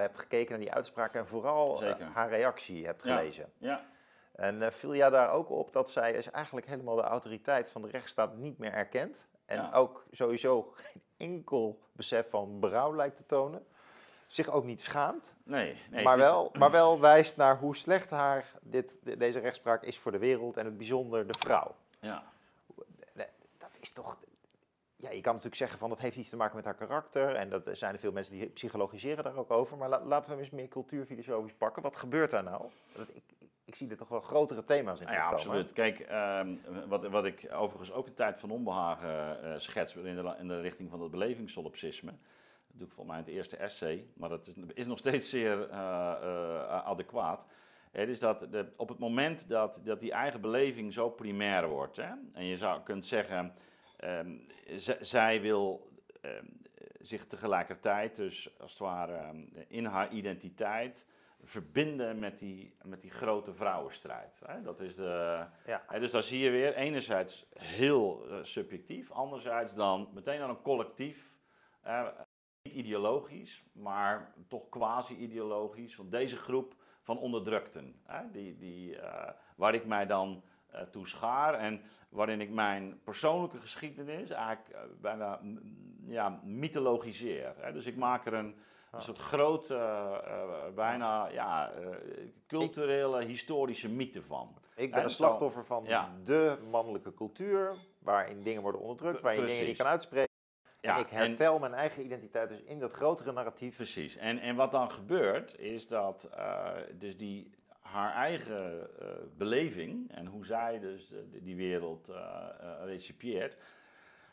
hebt gekeken naar die uitspraak en vooral haar reactie hebt gelezen. Ja, En viel jij daar ook op dat zij dus eigenlijk helemaal de autoriteit van de rechtsstaat niet meer erkent? En Ja. ook sowieso geen enkel besef van berouw lijkt te tonen? Zich ook niet schaamt, nee. nee maar, is- wel, maar wel wijst naar hoe slecht haar dit, de- deze rechtspraak is voor de wereld en het bijzonder de vrouw. Ja, Dat is toch. Ja, je kan natuurlijk zeggen van dat heeft iets te maken met haar karakter. En dat er zijn er veel mensen die psychologiseren daar ook over. Maar la- laten we hem eens meer cultuurfilosofisch pakken. Wat gebeurt daar nou? Dat, ik, ik, zie er toch wel grotere thema's in. Ja, terugkomen. absoluut. Kijk, ehm, wat, wat ik overigens ook een tijd van onbehagen eh, schets in de, in de richting van het belevingssolipsisme. Dat doe ik volgens mij in het eerste essay, maar dat is, is nog steeds zeer eh, eh, adequaat. Het is dat de, op het moment dat, dat die eigen beleving zo primair wordt, hè, en je zou kunt zeggen, ehm, zij wil ehm, zich tegelijkertijd, dus als het ware in haar identiteit, verbinden met die, met die grote vrouwenstrijd. Hè? Dat is de, Ja. hè, dus daar zie je weer enerzijds heel eh, subjectief, anderzijds dan meteen aan een collectief. niet ideologisch, maar toch quasi-ideologisch. Want deze groep van onderdrukten, hè, die, die, eh, waar ik mij dan eh toe schaar en waarin ik mijn persoonlijke geschiedenis eigenlijk bijna ja, mythologiseer. Hè. Dus ik maak er een, een soort grote, eh, eh, bijna ja, eh, culturele, historische mythe van. Ik ben En een slachtoffer van Ja. de mannelijke cultuur. Waarin dingen worden onderdrukt, waar je dingen niet kan uitspreken. Ja, en ik hertel mijn eigen identiteit dus in dat grotere narratief. Precies. En, en wat dan gebeurt, is dat dus die, haar eigen beleving en hoe zij dus die wereld recipieert,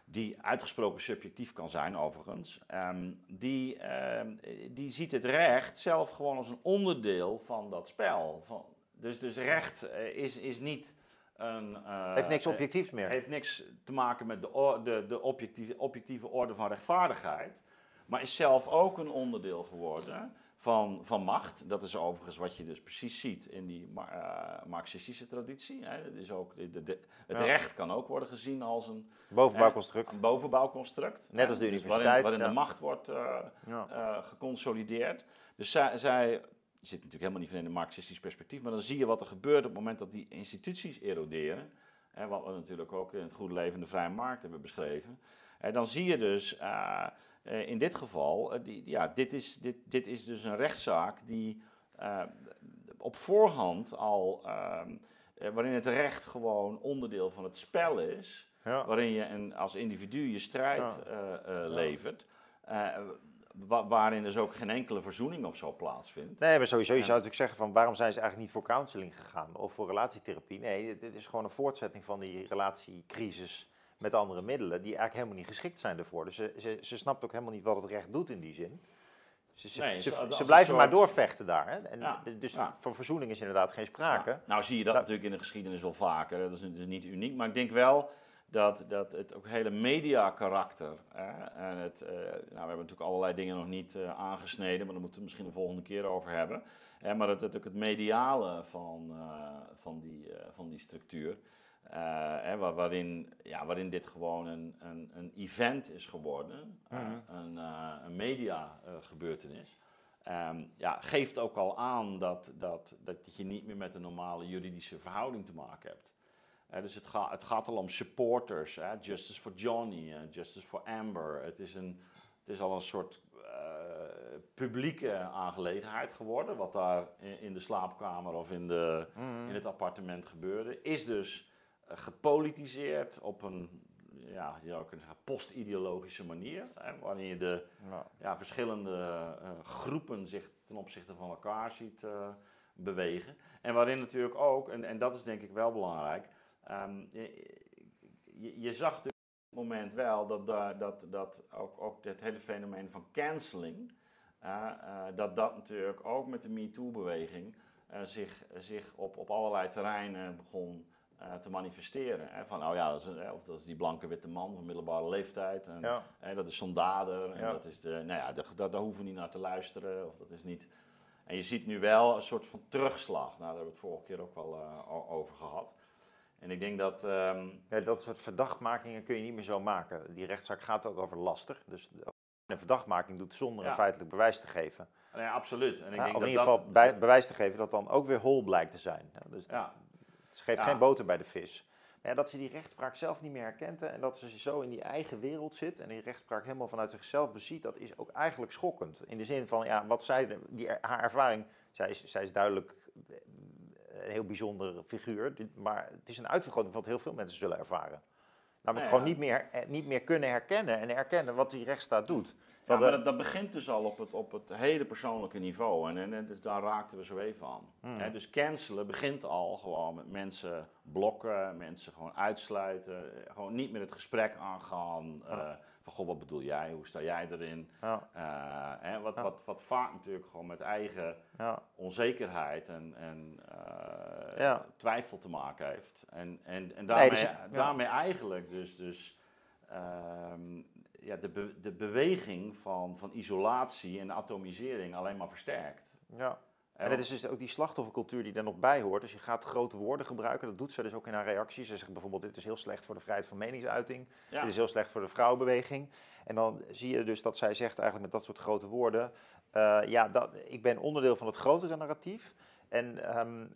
die uitgesproken subjectief kan zijn overigens, ehm, die, ehm, die ziet het recht zelf gewoon als een onderdeel van dat spel. Van, dus, dus recht eh, is, is niet een... eh, Heeft niks eh, objectiefs meer. heeft niks te maken met de, de, de objectieve, objectieve orde van rechtvaardigheid. Maar is zelf ook een onderdeel geworden van, van macht. Dat is overigens wat je dus precies ziet in die eh, marxistische traditie. Hè. Het, is ook, de, het Ja. recht kan ook worden gezien als een, Bovenbouwconstruct. een bovenbouwconstruct. Net als de Dus universiteit, waarin, waarin ja. de macht wordt eh, Ja. eh, geconsolideerd. Dus zij, zij je zit natuurlijk helemaal niet van in een marxistisch perspectief, maar dan zie je wat er gebeurt op het moment dat die instituties eroderen. Hè, wat we natuurlijk ook in het goede leven de vrije markt hebben beschreven. En dan zie je dus eh, eh, in dit geval, eh, die, ja, dit, is, dit, dit is dus een rechtszaak die eh, op voorhand al, ehm, eh, waarin het recht gewoon onderdeel van het spel is Ja. waarin je een, als individu je strijd Ja. levert. wa- waarin dus ook geen enkele verzoening of zo plaatsvindt. Nee, maar sowieso, je zou natuurlijk zeggen van waarom zijn ze eigenlijk niet voor counseling gegaan of voor relatietherapie? Nee, dit, dit is gewoon een voortzetting van die relatiecrisis met andere middelen die eigenlijk helemaal niet geschikt zijn ervoor. Dus ze, ze, ze snapt ook helemaal niet wat het recht doet in die zin. Ze, ze, Nee, ze, blijven soort- maar doorvechten daar. Hè? En Ja, Dus ja. van verzoening is inderdaad geen sprake. Ja. Nou zie je dat Da- natuurlijk in de geschiedenis wel vaker. Dat is, dat is niet uniek. Maar ik denk wel dat, dat het ook hele media-karakter. En het, eh, nou, we hebben natuurlijk allerlei dingen nog niet eh, aangesneden, maar daar moeten we misschien de volgende keer over hebben. Maar dat, dat ook het mediale van, eh, van, die, eh, van die structuur. Eh, hè, waar- waarin, ja, waarin dit gewoon een, een, een event is geworden, eh, Mhm. een, eh, een media-gebeurtenis. Ehm, ja, geeft ook al aan dat, dat, dat je niet meer met een normale juridische verhouding te maken hebt. Dus het, gaat het gaat al om supporters, hè? Justice for Johnny, Justice for Amber. Het is, een, het is al een soort publieke aangelegenheid geworden, wat daar in, in de slaapkamer of in, de, Mhm. in het appartement gebeurde. Is dus gepolitiseerd op een, ja, je zou kunnen zeggen, post-ideologische manier. Hè? Waarin je de Nou, ja, verschillende eh, groepen zich ten opzichte van elkaar ziet eh, bewegen. En waarin natuurlijk ook, en, en dat is denk ik wel belangrijk, ehm, je, je, je zag natuurlijk op het moment wel dat, daar, dat, dat ook, ook het hele fenomeen van canceling, eh, eh, dat dat natuurlijk ook met de MeToo-beweging eh, zich, zich op, op allerlei terreinen begon eh, te manifesteren. Hè? Van, oh ja, dat is, een- of dat is die blanke witte man van middelbare leeftijd. En, ja. Hè, dat is zo'n dader en Ja. dat is de, nou ja, daar, daar, daar hoeven we niet naar te luisteren. Of dat is niet. En je ziet nu wel een soort van terugslag. Nou, daar hebben we het vorige keer ook wel uh, over gehad. En ik denk dat... Um... Ja, dat soort verdachtmakingen kun je niet meer zo maken. Die rechtszaak gaat ook over laster. Dus een verdachtmaking doet zonder een feitelijk bewijs te geven. Ja, absoluut. En ik denk of in ieder geval bij, bewijs te geven dat dan ook weer hol blijkt te zijn. Dus ja. Het geeft geen boter bij de vis. Maar ja, dat ze die rechtspraak zelf niet meer herkent en dat ze zo in die eigen wereld zit en die rechtspraak helemaal vanuit zichzelf beziet, dat is ook eigenlijk schokkend. In de zin van, ja, wat zij, die, haar ervaring, zij is, zij is duidelijk een heel bijzondere figuur, maar het is een uitvergroting van wat heel veel mensen zullen ervaren. Namelijk gewoon niet meer, eh, niet meer kunnen herkennen en herkennen wat die rechtsstaat doet. Ja, maar dat, dat, begint dus al op het, op het hele persoonlijke niveau. En, en, dus daar raakten we zo even aan. Hmm. dus cancelen begint al gewoon met mensen blokken, mensen gewoon uitsluiten. Gewoon niet meer het gesprek aangaan. Uh, van, goh, wat bedoel jij? Hoe sta jij erin? Ja. Uh, wat, wat, wat vaak natuurlijk gewoon met eigen onzekerheid en, en uh, twijfel te maken heeft. En, en, en daarmee, dus daarmee eigenlijk dus... dus ehm, ja, de, de beweging van, van isolatie en atomisering alleen maar versterkt. Ja. En het is dus ook die slachtoffercultuur die daar nog bij hoort. Dus je gaat grote woorden gebruiken. Dat doet ze dus ook in haar reacties. Ze zegt bijvoorbeeld: dit is heel slecht voor de vrijheid van meningsuiting. Dit is heel slecht voor de vrouwenbeweging. En dan zie je dus dat zij zegt eigenlijk met dat soort grote woorden: uh, ja, dat, ik ben onderdeel van het grotere narratief. En um,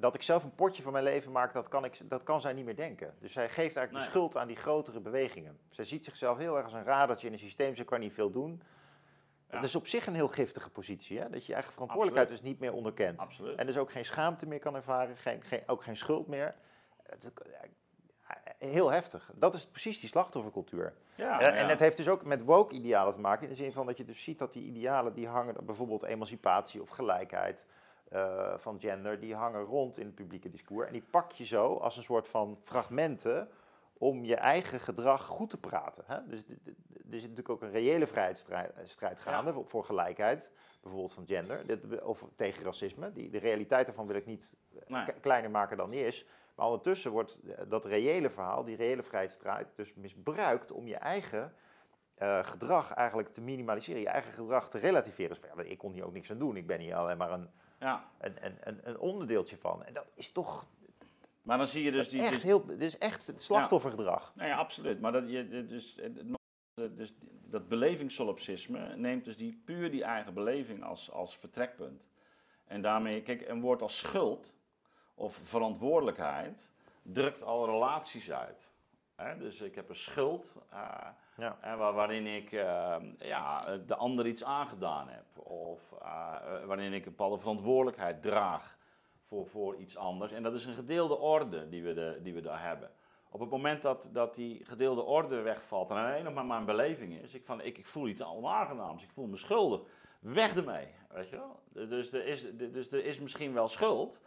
dat ik zelf een potje van mijn leven maak, dat kan, ik, dat kan zij niet meer denken. Dus zij geeft eigenlijk de schuld aan die grotere bewegingen. Zij ziet zichzelf heel erg als een radertje in een systeem, ze kan niet veel doen. Dat is op zich een heel giftige positie, hè? dat je eigen verantwoordelijkheid dus niet meer onderkent. Absoluut. En dus ook geen schaamte meer kan ervaren, geen, geen, ook geen schuld meer. Het is heel heftig. Dat is precies die slachtoffercultuur. Ja, en, en het heeft dus ook met woke-idealen te maken, in de zin van dat je dus ziet dat die idealen die hangen, bijvoorbeeld emancipatie of gelijkheid, uh, van gender, die hangen rond in het publieke discours. En die pak je zo als een soort van fragmenten om je eigen gedrag goed te praten. Hè? Dus er is natuurlijk ook een reële vrijheidsstrijd gaande voor, gelijkheid, bijvoorbeeld van gender, of tegen racisme. Die, de realiteit daarvan wil ik niet eh, kleiner maken dan die is. Maar ondertussen wordt dat reële verhaal, die reële vrijheidsstrijd, dus misbruikt om je eigen uh, gedrag eigenlijk te minimaliseren, je eigen gedrag te relativeren. Dus, ja, ik kon hier ook niks aan doen, ik ben hier alleen maar een ja. een, een, een, onderdeeltje van. En dat is toch. Maar dan zie je dus die. Echt heel, dit is echt het slachtoffergedrag. Ja, nou ja absoluut. Maar dat, je, dus, dus dat belevingssolipsisme neemt dus die, puur die eigen beleving als, als vertrekpunt. En daarmee, kijk, een woord als schuld of verantwoordelijkheid drukt al relaties uit. dus ik heb een schuld uh, ja. waarin ik uh, ja, de ander iets aangedaan heb. Of uh, waarin ik een bepaalde verantwoordelijkheid draag voor, voor iets anders. En dat is een gedeelde orde die we, de, die we daar hebben. Op het moment dat, dat die gedeelde orde wegvalt en alleen nog maar mijn beleving is, ik, van, ik, ik voel iets onaangenaams, ik voel me schuldig, weg ermee. Weet je wel? Dus, er is, dus er is misschien wel schuld,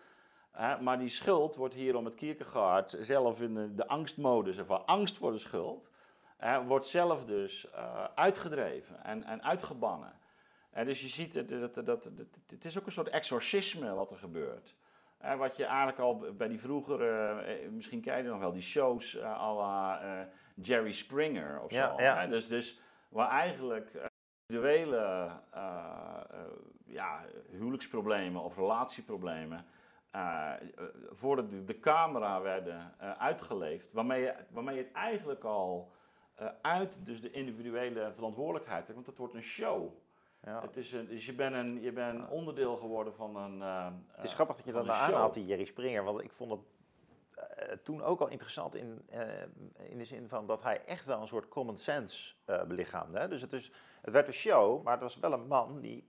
hè, maar die schuld wordt hier om het Kierkegaard zelf in de, de angstmodus, van angst voor de schuld, wordt zelf dus uh, uitgedreven en, en uitgebannen. En dus je ziet, dat, dat, dat, het is ook een soort exorcisme wat er gebeurt. Wat je eigenlijk al bij die vroegere, uh, misschien kijk je nog wel, die shows uh, à la Jerry Springer of zo. Ja. Dus, dus waar eigenlijk individuele ja, huwelijksproblemen of relatieproblemen voor de, de camera werden uitgeleefd. Waarmee je, waarmee je het eigenlijk al uit dus de individuele verantwoordelijkheid. Want het wordt een show. Ja. Het is een, dus je bent, een, je bent onderdeel geworden van een. Uh, het is grappig dat je dat nou aanhaalt, die Jerry Springer. Want ik vond het uh, toen ook al interessant in, in de zin van dat hij echt wel een soort common sense belichaamde. Hè? Dus het, is, het werd een show, maar het was wel een man die.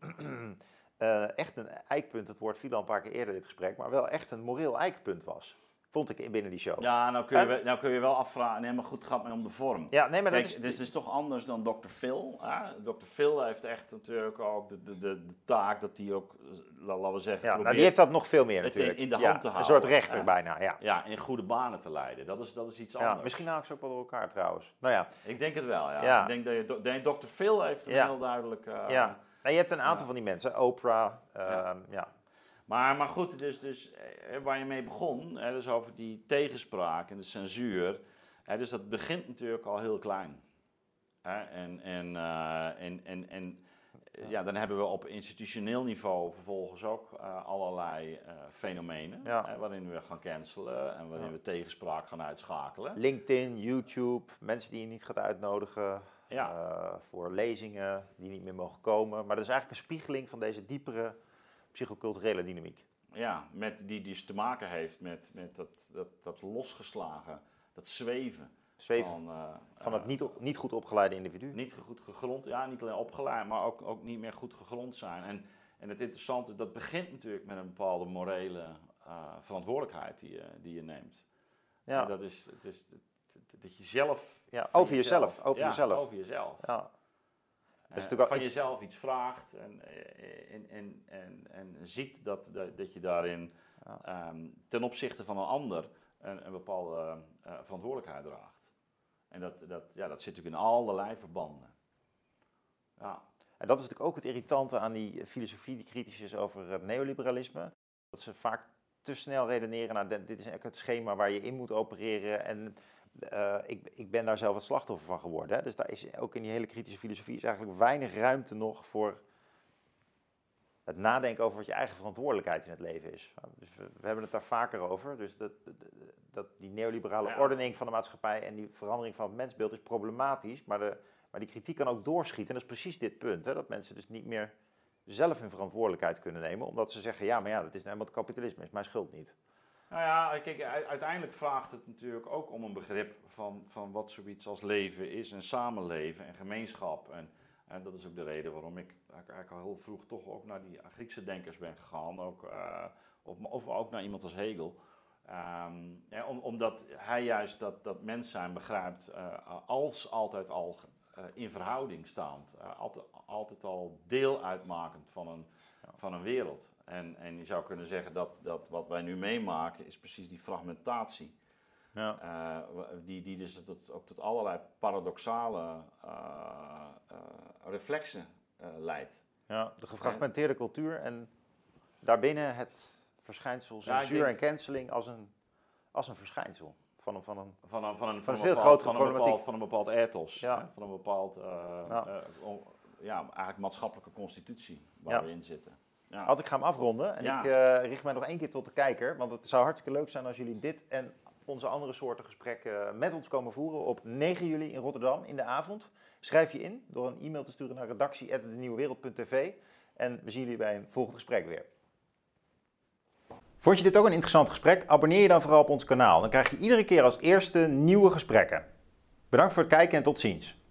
*clears throat* echt een eikpunt, het woord viel al een paar keer eerder in dit gesprek, maar wel echt een moreel eikpunt was. Vond ik binnen die show. Ja, nou kun je, nou kun je wel afvragen. Nee, maar goed, gaat mij om de vorm. Ja, nee, maar dat is... Dus het is toch anders dan Dr. Phil. Hè? Dr. Phil heeft echt natuurlijk ook de, de, de, de taak dat hij ook, laten we zeggen... Ja, nou, die heeft dat nog veel meer natuurlijk. in de hand te houden. Een soort rechter bijna, ja. Ja, in goede banen te leiden. Dat is, dat is iets anders. Ja, misschien haal ik ze ook wel door elkaar trouwens. Nou ja. Ik denk het wel, ja. Ik denk dat je... Dr. Phil heeft een heel duidelijk... Uh, ja. Nou, je hebt een aantal van die mensen. Oprah, uh, ja. Maar, maar goed, dus, dus eh, waar je mee begon, hè, dus over die tegenspraak en de censuur. Hè, dus dat begint natuurlijk al heel klein. Hè, en, en, uh, en, en, en ja, dan hebben we op institutioneel niveau vervolgens ook uh, allerlei uh, fenomenen. Ja. Hè, waarin we gaan cancelen en waarin Ja. we tegenspraak gaan uitschakelen. LinkedIn, YouTube, mensen die je niet gaat uitnodigen eh, voor lezingen die niet meer mogen komen. Maar dat is eigenlijk een spiegeling van deze diepere psychoculturele dynamiek. Ja, met, die dus te maken heeft met, met dat, dat, dat losgeslagen, dat zweven. Zweven Van, eh, van eh, het niet, niet goed opgeleide individu. niet goed gegrond, ja, niet alleen opgeleid, maar ook, ook niet meer goed gegrond zijn. En, en het interessante, dat begint natuurlijk met een bepaalde morele eh, verantwoordelijkheid die je, die je neemt. Ja, En dat is, het is dat- je zelf... Ja, over jezelf, over ja, jezelf. over jezelf. ja. Eh, natuurlijk ook- van jezelf iets vraagt en, eh, en, en, en, en ziet dat, dat, je daarin Ja. ehm, ten opzichte van een ander een, een bepaalde eh, verantwoordelijkheid draagt. En dat, dat, ja, dat zit natuurlijk in allerlei verbanden. Ja, En dat is natuurlijk ook het irritante aan die filosofie die kritisch is over het neoliberalisme. Dat ze vaak te snel redeneren, nou, dit dit is eigenlijk het schema waar je in moet opereren. En eh, ik, ik ben daar zelf het slachtoffer van geworden. Hè. Dus daar is ook in die hele kritische filosofie is eigenlijk weinig ruimte nog voor het nadenken over wat je eigen verantwoordelijkheid in het leven is. Dus we, we hebben het daar vaker over. Dus dat, dat, dat die neoliberale Ja. ordening van de maatschappij en die verandering van het mensbeeld is problematisch. Maar, de, maar die kritiek kan ook doorschieten. En dat is precies dit punt. Hè, dat mensen dus niet meer zelf hun verantwoordelijkheid kunnen nemen. Omdat ze zeggen, ja, maar ja, dat is nou helemaal het kapitalisme. is mijn schuld niet. Nou ja, kijk, uiteindelijk vraagt het natuurlijk ook om een begrip van, van wat zoiets als leven is en samenleven en gemeenschap. En, dat is ook de reden waarom ik eigenlijk al heel vroeg toch ook naar die Griekse denkers ben gegaan. Ook, eh, of, of ook naar iemand als Hegel. Ehm, om, omdat hij juist dat, dat mens zijn begrijpt eh, als altijd al eh, in verhouding staand. Altijd, altijd al deel uitmakend van een, van een wereld. En, en je zou kunnen zeggen dat, dat wat wij nu meemaken is precies die fragmentatie. Ja. eh, die, die dus tot, ook tot allerlei paradoxale eh, eh, reflexen eh, leidt. Ja, de gefragmenteerde cultuur en daarbinnen het verschijnsel censuur denk- en canceling als een, als een verschijnsel. Van een, van een, Van een, van een, Van van een veel bepaald, grotere van een bepaald, problematiek. van een bepaald ethos. Ja. hè, van een bepaald eh, Ja. Ja, eigenlijk maatschappelijke constitutie waar Ja. we in zitten. Ja. Had ik ga hem afronden en ik eh, richt mij nog één keer tot de kijker. Want het zou hartstikke leuk zijn als jullie dit en onze andere soorten gesprekken met ons komen voeren op 9 juli in Rotterdam in de avond. Schrijf je in door een e-mail te sturen naar redactie.denieuwewereld.tv. En we zien jullie bij een volgend gesprek weer. Vond je dit ook een interessant gesprek? Abonneer je dan vooral op ons kanaal. Dan krijg je iedere keer als eerste nieuwe gesprekken. Bedankt voor het kijken en tot ziens.